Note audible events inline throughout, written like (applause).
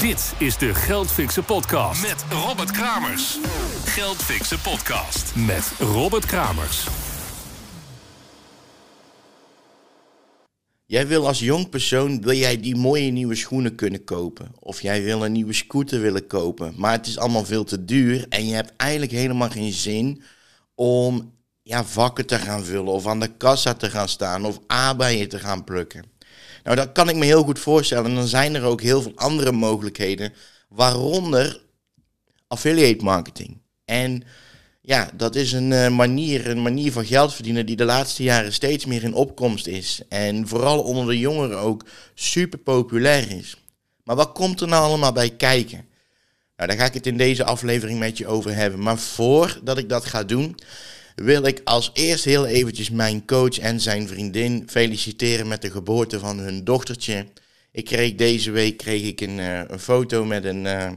Dit is de Geldfixen podcast met Robert Kramers. Geldfixen podcast met Robert Kramers. Jij wil als jong persoon, wil jij die mooie nieuwe schoenen kunnen kopen. Of jij wil een nieuwe scooter willen kopen. Maar het is allemaal veel te duur en je hebt eigenlijk helemaal geen zin om ja, vakken te gaan vullen. Of aan de kassa te gaan staan of je te gaan plukken. Nou, dat kan ik me heel goed voorstellen. En dan zijn er ook heel veel andere mogelijkheden, waaronder affiliate marketing. En ja, dat is een uh, manier, een manier van geld verdienen die de laatste jaren steeds meer in opkomst is. En vooral onder de jongeren ook super populair is. Maar wat komt er nou allemaal bij kijken? Nou, daar ga ik het in deze aflevering met je over hebben. Maar voordat ik dat ga doen, wil ik als eerst heel eventjes mijn coach en zijn vriendin feliciteren met de geboorte van hun dochtertje. Ik kreeg deze week kreeg ik een, uh, een foto met een, uh,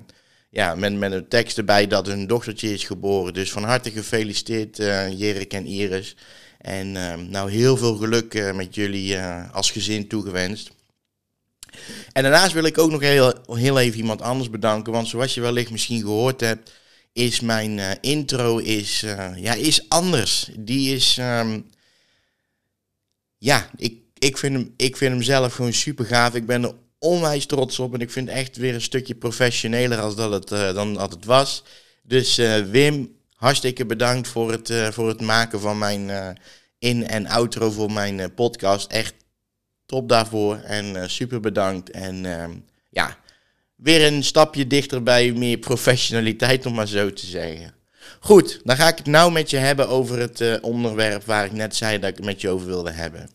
ja, met, met een tekst erbij dat hun dochtertje is geboren. Dus van harte gefeliciteerd uh, Jerik en Iris. En nou heel veel geluk met jullie als gezin toegewenst. En daarnaast wil ik ook nog heel, heel even iemand anders bedanken. Want zoals je wellicht misschien gehoord hebt, is mijn uh, intro is, uh, ja, is anders. Die is, um, ja, ik, ik, vind hem, ik vind hem zelf gewoon super gaaf. Ik ben er onwijs trots op en ik vind het echt weer een stukje professioneler als dat het, uh, dan dat het was. Dus Wim, hartstikke bedankt voor het, voor het maken van mijn in- en outro voor mijn podcast. Echt top daarvoor en super bedankt. En ehm, ja, weer een stapje dichter bij meer professionaliteit, om maar zo te zeggen. Goed, dan ga ik het nou met je hebben over het uh, onderwerp waar ik net zei dat ik het met je over wilde hebben.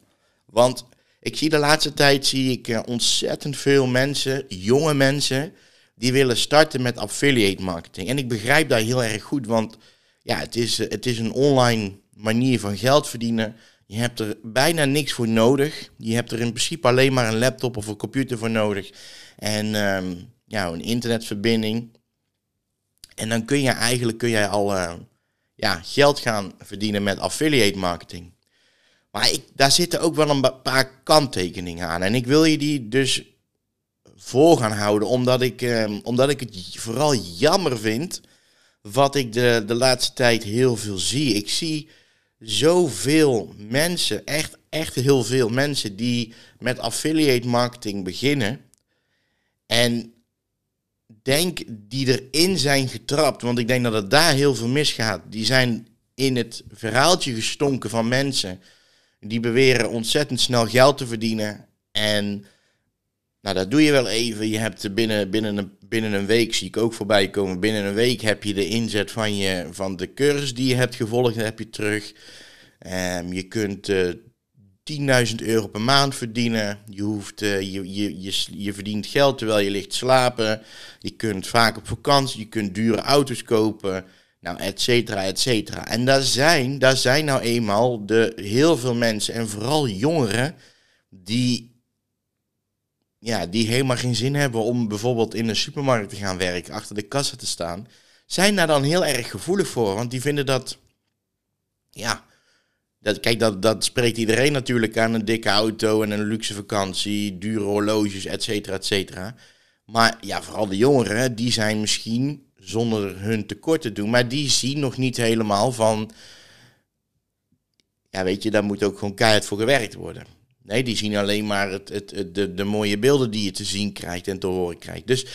Want ik zie de laatste tijd zie ik uh, ontzettend veel mensen, jonge mensen, die willen starten met affiliate marketing. En ik begrijp dat heel erg goed, want ja, het is, uh, het is een online manier van geld verdienen. Je hebt er bijna niks voor nodig. Je hebt er in principe alleen maar een laptop of een computer voor nodig. En um, ja, een internetverbinding. En dan kun je eigenlijk kun je al uh, ja, geld gaan verdienen met affiliate marketing. Maar ik, daar zitten ook wel een paar kanttekeningen aan. En ik wil je die dus voor gaan houden, omdat ik, uh, omdat ik het vooral jammer vind wat ik de, de laatste tijd heel veel zie. Ik zie zoveel mensen, echt, echt heel veel mensen die met affiliate marketing beginnen. En denk die erin zijn getrapt, want ik denk dat het daar heel veel misgaat. Die zijn in het verhaaltje gestonken van mensen die beweren ontzettend snel geld te verdienen. En nou, dat doe je wel even. Je hebt binnen, binnen, een, binnen een week, zie ik ook voorbij komen, binnen een week heb je de inzet van, je, van de cursus die je hebt gevolgd, heb je terug. Um, je kunt uh, 10.000 euro per maand verdienen. Je, hoeft, uh, je, je, je, je verdient geld terwijl je ligt slapen. Je kunt vaak op vakantie, je kunt dure auto's kopen. Nou, et cetera, et cetera. En daar zijn, daar zijn nou eenmaal de, heel veel mensen, en vooral jongeren, die, ja, die helemaal geen zin hebben om bijvoorbeeld in een supermarkt te gaan werken, achter de kassa te staan, zijn daar dan heel erg gevoelig voor. Want die vinden dat, ja, dat, kijk, dat, dat spreekt iedereen natuurlijk aan. Een dikke auto en een luxe vakantie, dure horloges, et cetera, et cetera. Maar ja, vooral de jongeren, die zijn misschien, zonder hun tekort te doen, maar die zien nog niet helemaal van... Ja, weet je, daar moet ook gewoon keihard voor gewerkt worden. Nee, die zien alleen maar het, het, het, de, de mooie beelden die je te zien krijgt en te horen krijgt. Dus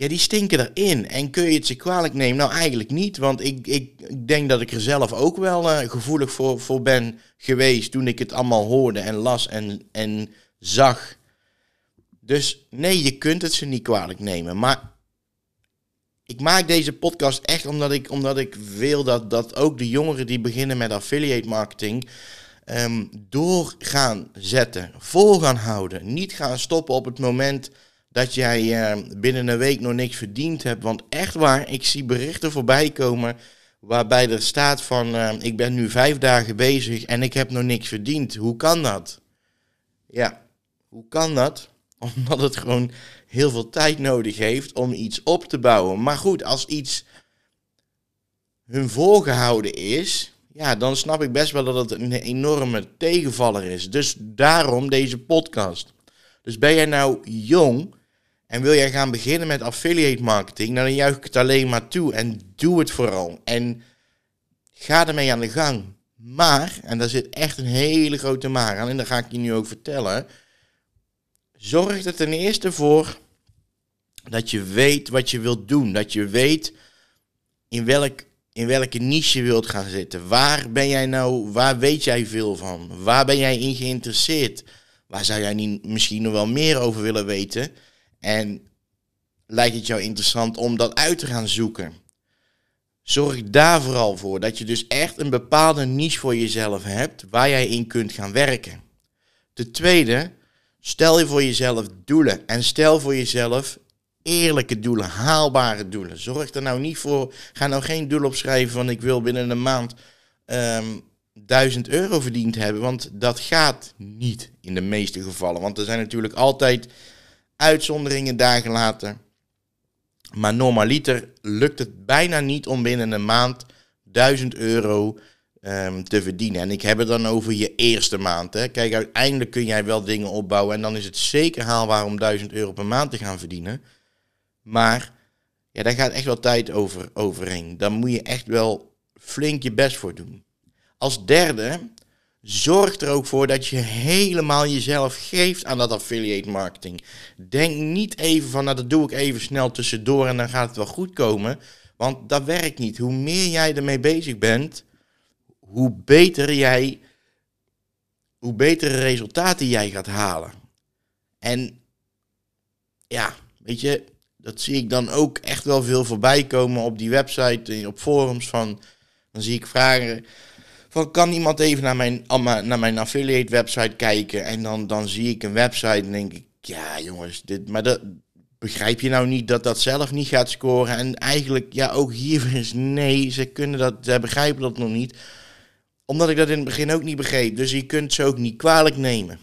ja, die stinken erin. En kun je het ze kwalijk nemen? Nou, eigenlijk niet. Want ik, ik, denk dat ik er zelf ook wel uh, gevoelig voor, voor ben geweest toen ik het allemaal hoorde en las en, en zag. Dus nee, je kunt het ze niet kwalijk nemen. Maar ik maak deze podcast echt omdat ik, omdat ik wil dat, dat ook de jongeren die beginnen met affiliate marketing. Um, door gaan zetten, vol gaan houden. Niet gaan stoppen op het moment dat jij uh, binnen een week nog niks verdiend hebt. Want echt waar, ik zie berichten voorbij komen waarbij er staat van uh, ik ben nu vijf dagen bezig en ik heb nog niks verdiend. Hoe kan dat? Ja, hoe kan dat? (laughs) Omdat het gewoon heel veel tijd nodig heeft om iets op te bouwen. Maar goed, als iets hun voorgehouden is, ja, dan snap ik best wel dat het een enorme tegenvaller is. Dus daarom deze podcast. Dus ben jij nou jong En wil jij gaan beginnen met affiliate marketing, dan juich ik het alleen maar toe. En doe het vooral. En ga ermee aan de gang. Maar, en daar zit echt een hele grote maar aan, en dat ga ik je nu ook vertellen. Zorg er ten eerste voor dat je weet wat je wilt doen. Dat je weet in, welk, in welke niche je wilt gaan zitten. Waar ben jij nou, waar weet jij veel van? Waar ben jij in geïnteresseerd? Waar zou jij niet, misschien nog wel meer over willen weten? En lijkt het jou interessant om dat uit te gaan zoeken? Zorg daar vooral voor dat je dus echt een bepaalde niche voor jezelf hebt waar jij in kunt gaan werken. Ten tweede, stel je voor jezelf doelen en stel voor jezelf eerlijke doelen, haalbare doelen. Zorg er nou niet voor, ga nou geen doel opschrijven van ik wil binnen een maand um, 1000 euro verdiend hebben, want dat gaat niet in de meeste gevallen. Want er zijn natuurlijk altijd uitzonderingen daar gelaten. Maar normaliter lukt het bijna niet om binnen een maand 1000 euro um, te verdienen. En ik heb het dan over je eerste maand. Hè. Kijk, uiteindelijk kun jij wel dingen opbouwen. En dan is het zeker haalbaar om 1000 euro per maand te gaan verdienen. Maar ja, daar gaat echt wel tijd over, overheen. Daar moet je echt wel flink je best voor doen. Als derde, zorg er ook voor dat je helemaal jezelf geeft aan dat affiliate marketing. Denk niet even van, nou dat doe ik even snel tussendoor en dan gaat het wel goed komen. Want dat werkt niet. Hoe meer jij ermee bezig bent, hoe beter jij, hoe betere resultaten jij gaat halen. En ja, weet je, dat zie ik dan ook echt wel veel voorbij komen op die website, op forums van, dan zie ik vragen van kan iemand even naar mijn, naar mijn affiliate website kijken en dan, dan zie ik een website en denk ik, ja jongens, dit, maar dat, begrijp je nou niet dat dat zelf niet gaat scoren? En eigenlijk, ja, ook hier is nee, ze kunnen dat, ze begrijpen dat nog niet. Omdat ik dat in het begin ook niet begreep. Dus je kunt ze ook niet kwalijk nemen.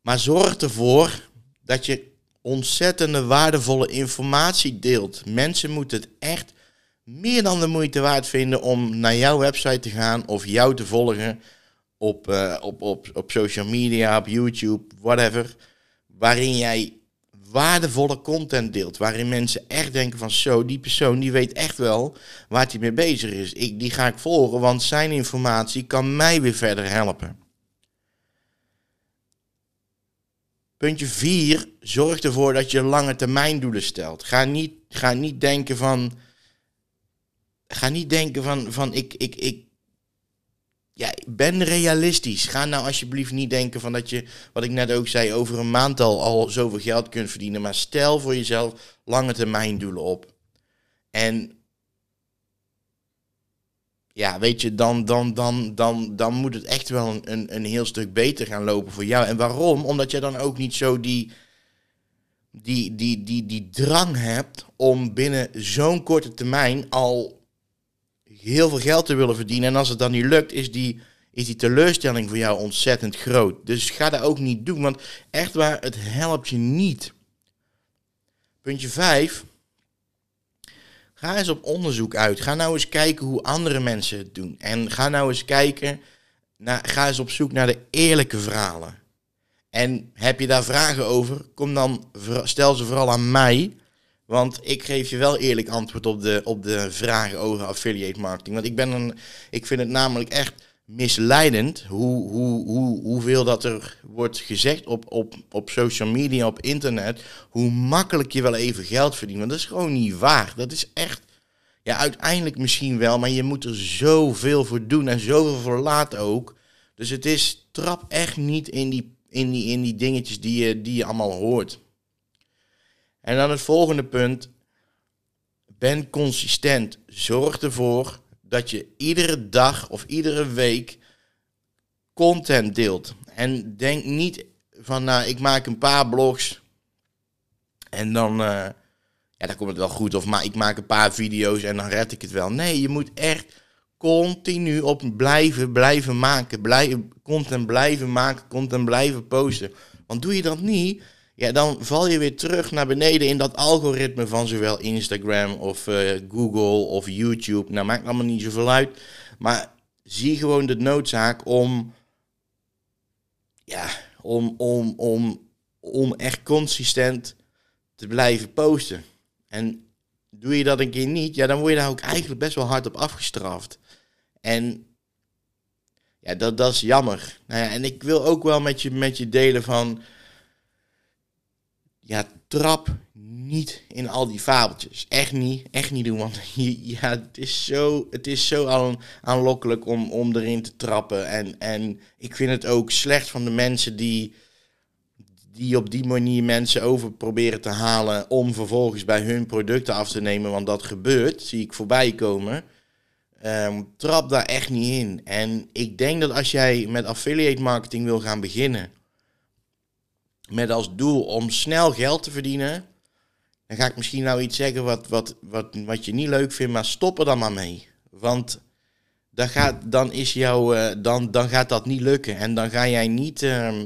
Maar zorg ervoor dat je ontzettende waardevolle informatie deelt. Mensen moeten het echt meer dan de moeite waard vinden om naar jouw website te gaan of jou te volgen op, uh, op, op, op social media, op YouTube, whatever. Waarin jij waardevolle content deelt. Waarin mensen echt denken van zo, die persoon die weet echt wel waar hij mee bezig is. Ik, die ga ik volgen, want zijn informatie kan mij weer verder helpen. Puntje 4. Zorg ervoor dat je lange termijn doelen stelt. Ga niet, ga niet denken van. Ga niet denken van, van ik, ik, ik. Ja, ben realistisch. Ga nou alsjeblieft niet denken van dat je, wat ik net ook zei, over een maand al, al zoveel geld kunt verdienen. Maar stel voor jezelf lange termijn doelen op. En ja, weet je, dan, dan, dan, dan, dan moet het echt wel een, een heel stuk beter gaan lopen voor jou. En waarom? Omdat je dan ook niet zo die, die, die, die, die drang hebt om binnen zo'n korte termijn al heel veel geld te willen verdienen. En als het dan niet lukt, is die, is die teleurstelling voor jou ontzettend groot. Dus ga dat ook niet doen, want echt waar, het helpt je niet. Puntje 5 Ga eens op onderzoek uit. Ga nou eens kijken hoe andere mensen het doen. En ga nou eens kijken, naar, ga eens op zoek naar de eerlijke verhalen. En heb je daar vragen over, kom dan, stel ze vooral aan mij. Want ik geef je wel eerlijk antwoord op de, op de vragen over affiliate marketing. Want ik, ben een, ik vind het namelijk echt misleidend hoe, hoe, hoe, hoeveel dat er wordt gezegd op, op, op social media, op internet. Hoe makkelijk je wel even geld verdient. Want dat is gewoon niet waar. Dat is echt, ja, uiteindelijk misschien wel, maar je moet er zoveel voor doen en zoveel voor laten ook. Dus het is, trap echt niet in die, in die, in die dingetjes die je, die je allemaal hoort. En dan het volgende punt. Ben consistent. Zorg ervoor dat je iedere dag of iedere week content deelt. En denk niet van, nou, ik maak een paar blogs en dan, uh, ja, dan komt het wel goed. Of maar ik maak een paar video's en dan red ik het wel. Nee, je moet echt continu op blijven, blijven maken. Blijven, content blijven maken, content blijven posten. Want doe je dat niet, ja, dan val je weer terug naar beneden in dat algoritme van zowel Instagram of uh, Google of YouTube. Nou, maakt allemaal niet zoveel uit. Maar zie gewoon de noodzaak om, ja, om, om, om, om echt consistent te blijven posten. En doe je dat een keer niet, ja, dan word je daar ook eigenlijk best wel hard op afgestraft. En ja, dat, dat is jammer. Nou ja, en ik wil ook wel met je, met je delen van. Ja, trap niet in al die fabeltjes. Echt niet, echt niet doen. Want (laughs) ja, het is zo, het is zo aan, aanlokkelijk om, om erin te trappen. En, en ik vind het ook slecht van de mensen die, die op die manier mensen over proberen te halen. om vervolgens bij hun producten af te nemen. Want dat gebeurt, zie ik voorbij komen. Ehm, trap daar echt niet in. En ik denk dat als jij met affiliate marketing wil gaan beginnen, met als doel om snel geld te verdienen, dan ga ik misschien nou iets zeggen wat, wat, wat, wat je niet leuk vindt, maar stop er dan maar mee. Want dan gaat, dan is jou, uh, dan, dan gaat dat niet lukken. En dan ga jij niet. Uh,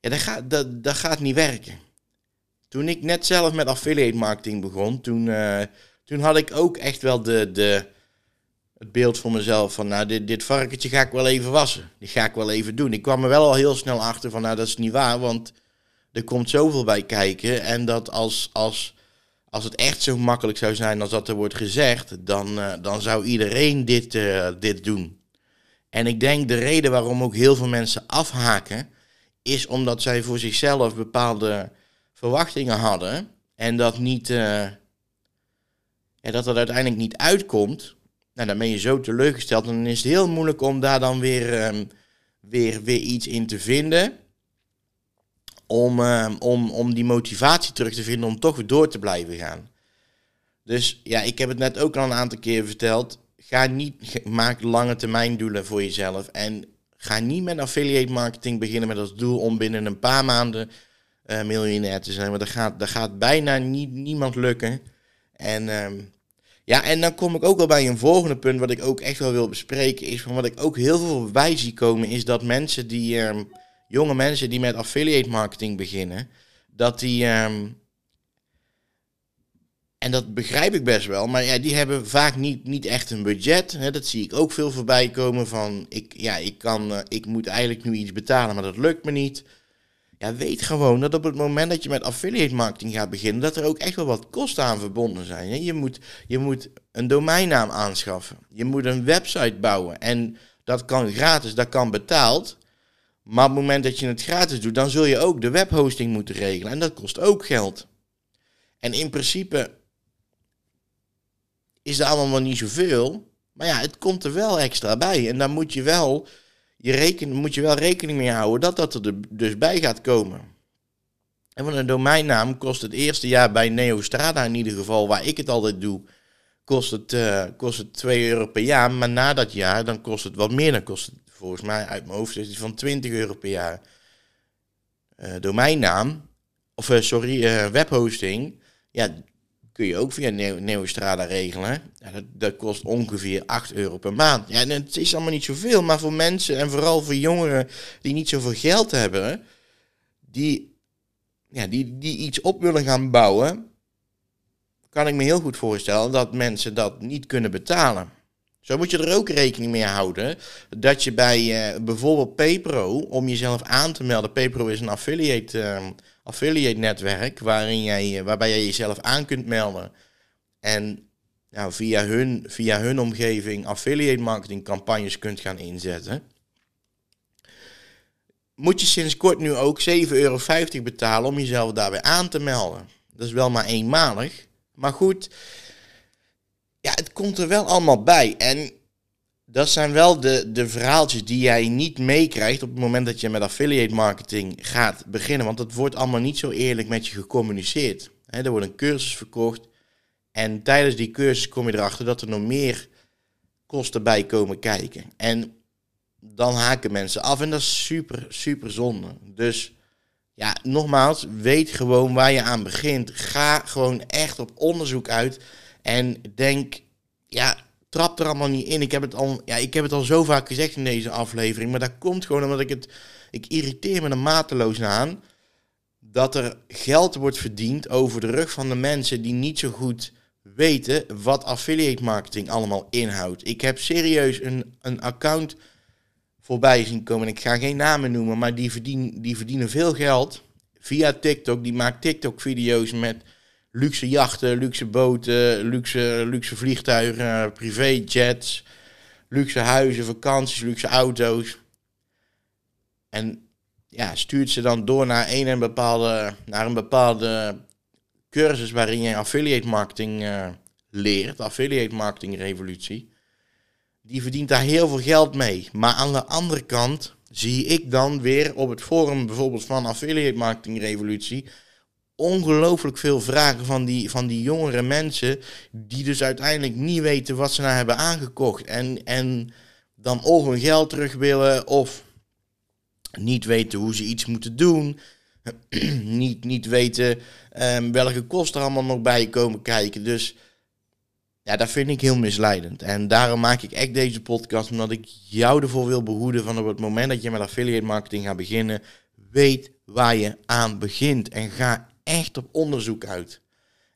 ja, dat gaat, dat, dat gaat niet werken. Toen ik net zelf met affiliate marketing begon, toen. Uh, toen had ik ook echt wel de, de, het beeld voor mezelf van, nou, dit, dit varkentje ga ik wel even wassen. Die ga ik wel even doen. Ik kwam er wel al heel snel achter van, nou, dat is niet waar, want er komt zoveel bij kijken. En dat als, als, als het echt zo makkelijk zou zijn als dat er wordt gezegd, dan, uh, dan zou iedereen dit, uh, dit doen. En ik denk de reden waarom ook heel veel mensen afhaken, is omdat zij voor zichzelf bepaalde verwachtingen hadden en dat niet, uh, dat dat uiteindelijk niet uitkomt, nou, dan ben je zo teleurgesteld. En dan is het heel moeilijk om daar dan weer, um, weer, weer iets in te vinden. Om, um, om, om die motivatie terug te vinden om toch weer door te blijven gaan. Dus ja, ik heb het net ook al een aantal keer verteld. Ga niet, maak lange termijn doelen voor jezelf. En ga niet met affiliate marketing beginnen met als doel om binnen een paar maanden uh, miljonair te zijn. Want dat gaat, dat gaat bijna niet, niemand lukken. En um, ja, en dan kom ik ook wel bij een volgende punt wat ik ook echt wel wil bespreken. Is van wat ik ook heel veel voorbij zie komen, is dat mensen die, um, jonge mensen die met affiliate marketing beginnen, dat die, um, en dat begrijp ik best wel, maar ja, die hebben vaak niet, niet echt een budget. Hè, dat zie ik ook veel voorbij komen van, ik, ja, ik, kan, uh, ik moet eigenlijk nu iets betalen, maar dat lukt me niet. Ja, weet gewoon dat op het moment dat je met affiliate marketing gaat beginnen, dat er ook echt wel wat kosten aan verbonden zijn. Je moet, je moet een domeinnaam aanschaffen. Je moet een website bouwen. En dat kan gratis, dat kan betaald. Maar op het moment dat je het gratis doet, dan zul je ook de webhosting moeten regelen. En dat kost ook geld. En in principe is dat allemaal niet zoveel. Maar ja, het komt er wel extra bij. En dan moet je wel je reken, moet je wel rekening mee houden dat dat er dus bij gaat komen. En van een domeinnaam kost het eerste jaar bij Neostrada in ieder geval, waar ik het altijd doe, kost het, uh, kost het 2 euro per jaar. Maar na dat jaar, dan kost het wat meer. Dan kost het volgens mij uit mijn hoofd is het van 20 euro per jaar. Uh, domeinnaam, of uh, sorry, webhosting. Ja, kun je ook via Neostrada regelen. Ja, dat, dat, kost ongeveer 8 euro per maand. Ja, en het is allemaal niet zoveel, maar voor mensen en vooral voor jongeren die niet zoveel geld hebben, die, ja, die, die iets op willen gaan bouwen, kan ik me heel goed voorstellen dat mensen dat niet kunnen betalen. Zo moet je er ook rekening mee houden dat je bij uh, bijvoorbeeld Paypro, om jezelf aan te melden, Paypro is een affiliate, uh, affiliate netwerk waarin jij, eh, waarbij jij jezelf aan kunt melden en nou, via, hun, via hun omgeving affiliate marketing campagnes kunt gaan inzetten. Moet je sinds kort nu ook 7,50 euro betalen om jezelf daarbij aan te melden. Dat is wel maar eenmalig. Maar goed, ja, het komt er wel allemaal bij. En dat zijn wel de, de verhaaltjes die jij niet meekrijgt op het moment dat je met affiliate marketing gaat beginnen. Want het wordt allemaal niet zo eerlijk met je gecommuniceerd. Er wordt een cursus verkocht. En tijdens die cursus kom je erachter dat er nog meer kosten bij komen kijken. En dan haken mensen af en dat is super, super zonde. Dus ja, nogmaals, weet gewoon waar je aan begint. Ga gewoon echt op onderzoek uit. En denk, ja, trap er allemaal niet in. Ik heb het al, ja, ik heb het al zo vaak gezegd in deze aflevering. Maar dat komt gewoon omdat ik het. Ik irriteer me er mateloos aan. Dat er geld wordt verdiend over de rug van de mensen die niet zo goed weten wat affiliate marketing allemaal inhoudt. Ik heb serieus een, een account voorbij zien komen. Ik ga geen namen noemen, maar die, verdien, die verdienen veel geld via TikTok. Die maakt TikTok-video's met luxe jachten, luxe boten, luxe, luxe vliegtuigen, privéjets, luxe huizen, vakanties, luxe auto's. En ja, stuurt ze dan door naar een, en bepaalde, naar een bepaalde cursus waarin je affiliate marketing uh, leert, affiliate marketing revolutie. Die verdient daar heel veel geld mee. Maar aan de andere kant zie ik dan weer op het forum bijvoorbeeld van affiliate marketing revolutie ongelooflijk veel vragen van die, van die jongere mensen die dus uiteindelijk niet weten wat ze nou hebben aangekocht en, en dan of hun geld terug willen of niet weten hoe ze iets moeten doen, (clears throat) niet, niet weten um, welke kosten er allemaal nog bij komen kijken. Dus ja, dat vind ik heel misleidend. En daarom maak ik echt deze podcast, omdat ik jou ervoor wil behoeden van op het moment dat je met affiliate marketing gaat beginnen, weet waar je aan begint en ga echt op onderzoek uit.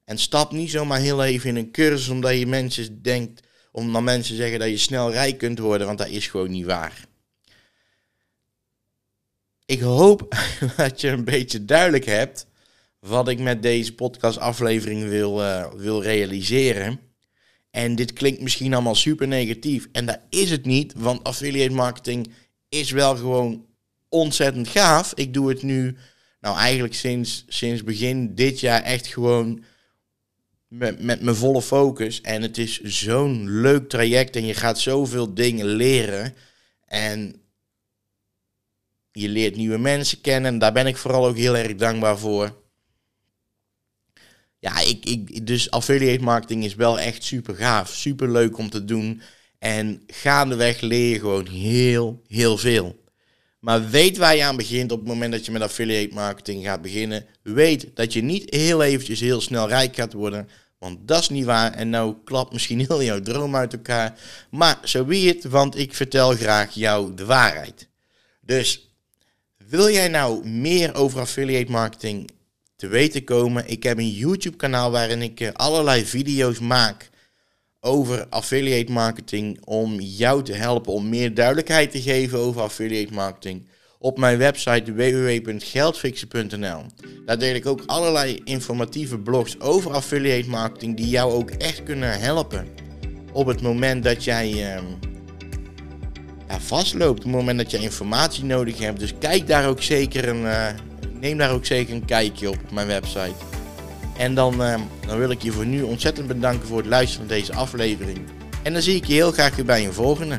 En stap niet zomaar heel even in een cursus omdat je mensen denkt, omdat mensen zeggen dat je snel rijk kunt worden, want dat is gewoon niet waar. Ik hoop (laughs) dat je een beetje duidelijk hebt wat ik met deze podcastaflevering wil, uh, wil realiseren. En dit klinkt misschien allemaal super negatief. En dat is het niet, want affiliate marketing is wel gewoon ontzettend gaaf. Ik doe het nu, nou eigenlijk sinds, sinds begin dit jaar echt gewoon met, met mijn volle focus. En het is zo'n leuk traject en je gaat zoveel dingen leren. En je leert nieuwe mensen kennen. En daar ben ik vooral ook heel erg dankbaar voor. Ja, ik, ik, dus affiliate marketing is wel echt super gaaf. Super leuk om te doen. En gaandeweg leer je gewoon heel, heel veel. Maar weet waar je aan begint op het moment dat je met affiliate marketing gaat beginnen. Weet dat je niet heel eventjes heel snel rijk gaat worden. Want dat is niet waar. En nou klapt misschien heel jouw droom uit elkaar. Maar zo wie het, want ik vertel graag jou de waarheid. Dus wil jij nou meer over affiliate marketing te weten komen? Ik heb een YouTube kanaal waarin ik eh, allerlei video's maak over affiliate marketing om jou te helpen om meer duidelijkheid te geven over affiliate marketing op mijn website www.geldfixen.nl. Daar deel ik ook allerlei informatieve blogs over affiliate marketing die jou ook echt kunnen helpen op het moment dat jij ja, vastloopt, op het moment dat je informatie nodig hebt. Dus kijk daar ook zeker een, uh, neem daar ook zeker een kijkje op mijn website. En dan, uh, dan wil ik je voor nu ontzettend bedanken voor het luisteren naar deze aflevering. En dan zie ik je heel graag weer bij een volgende.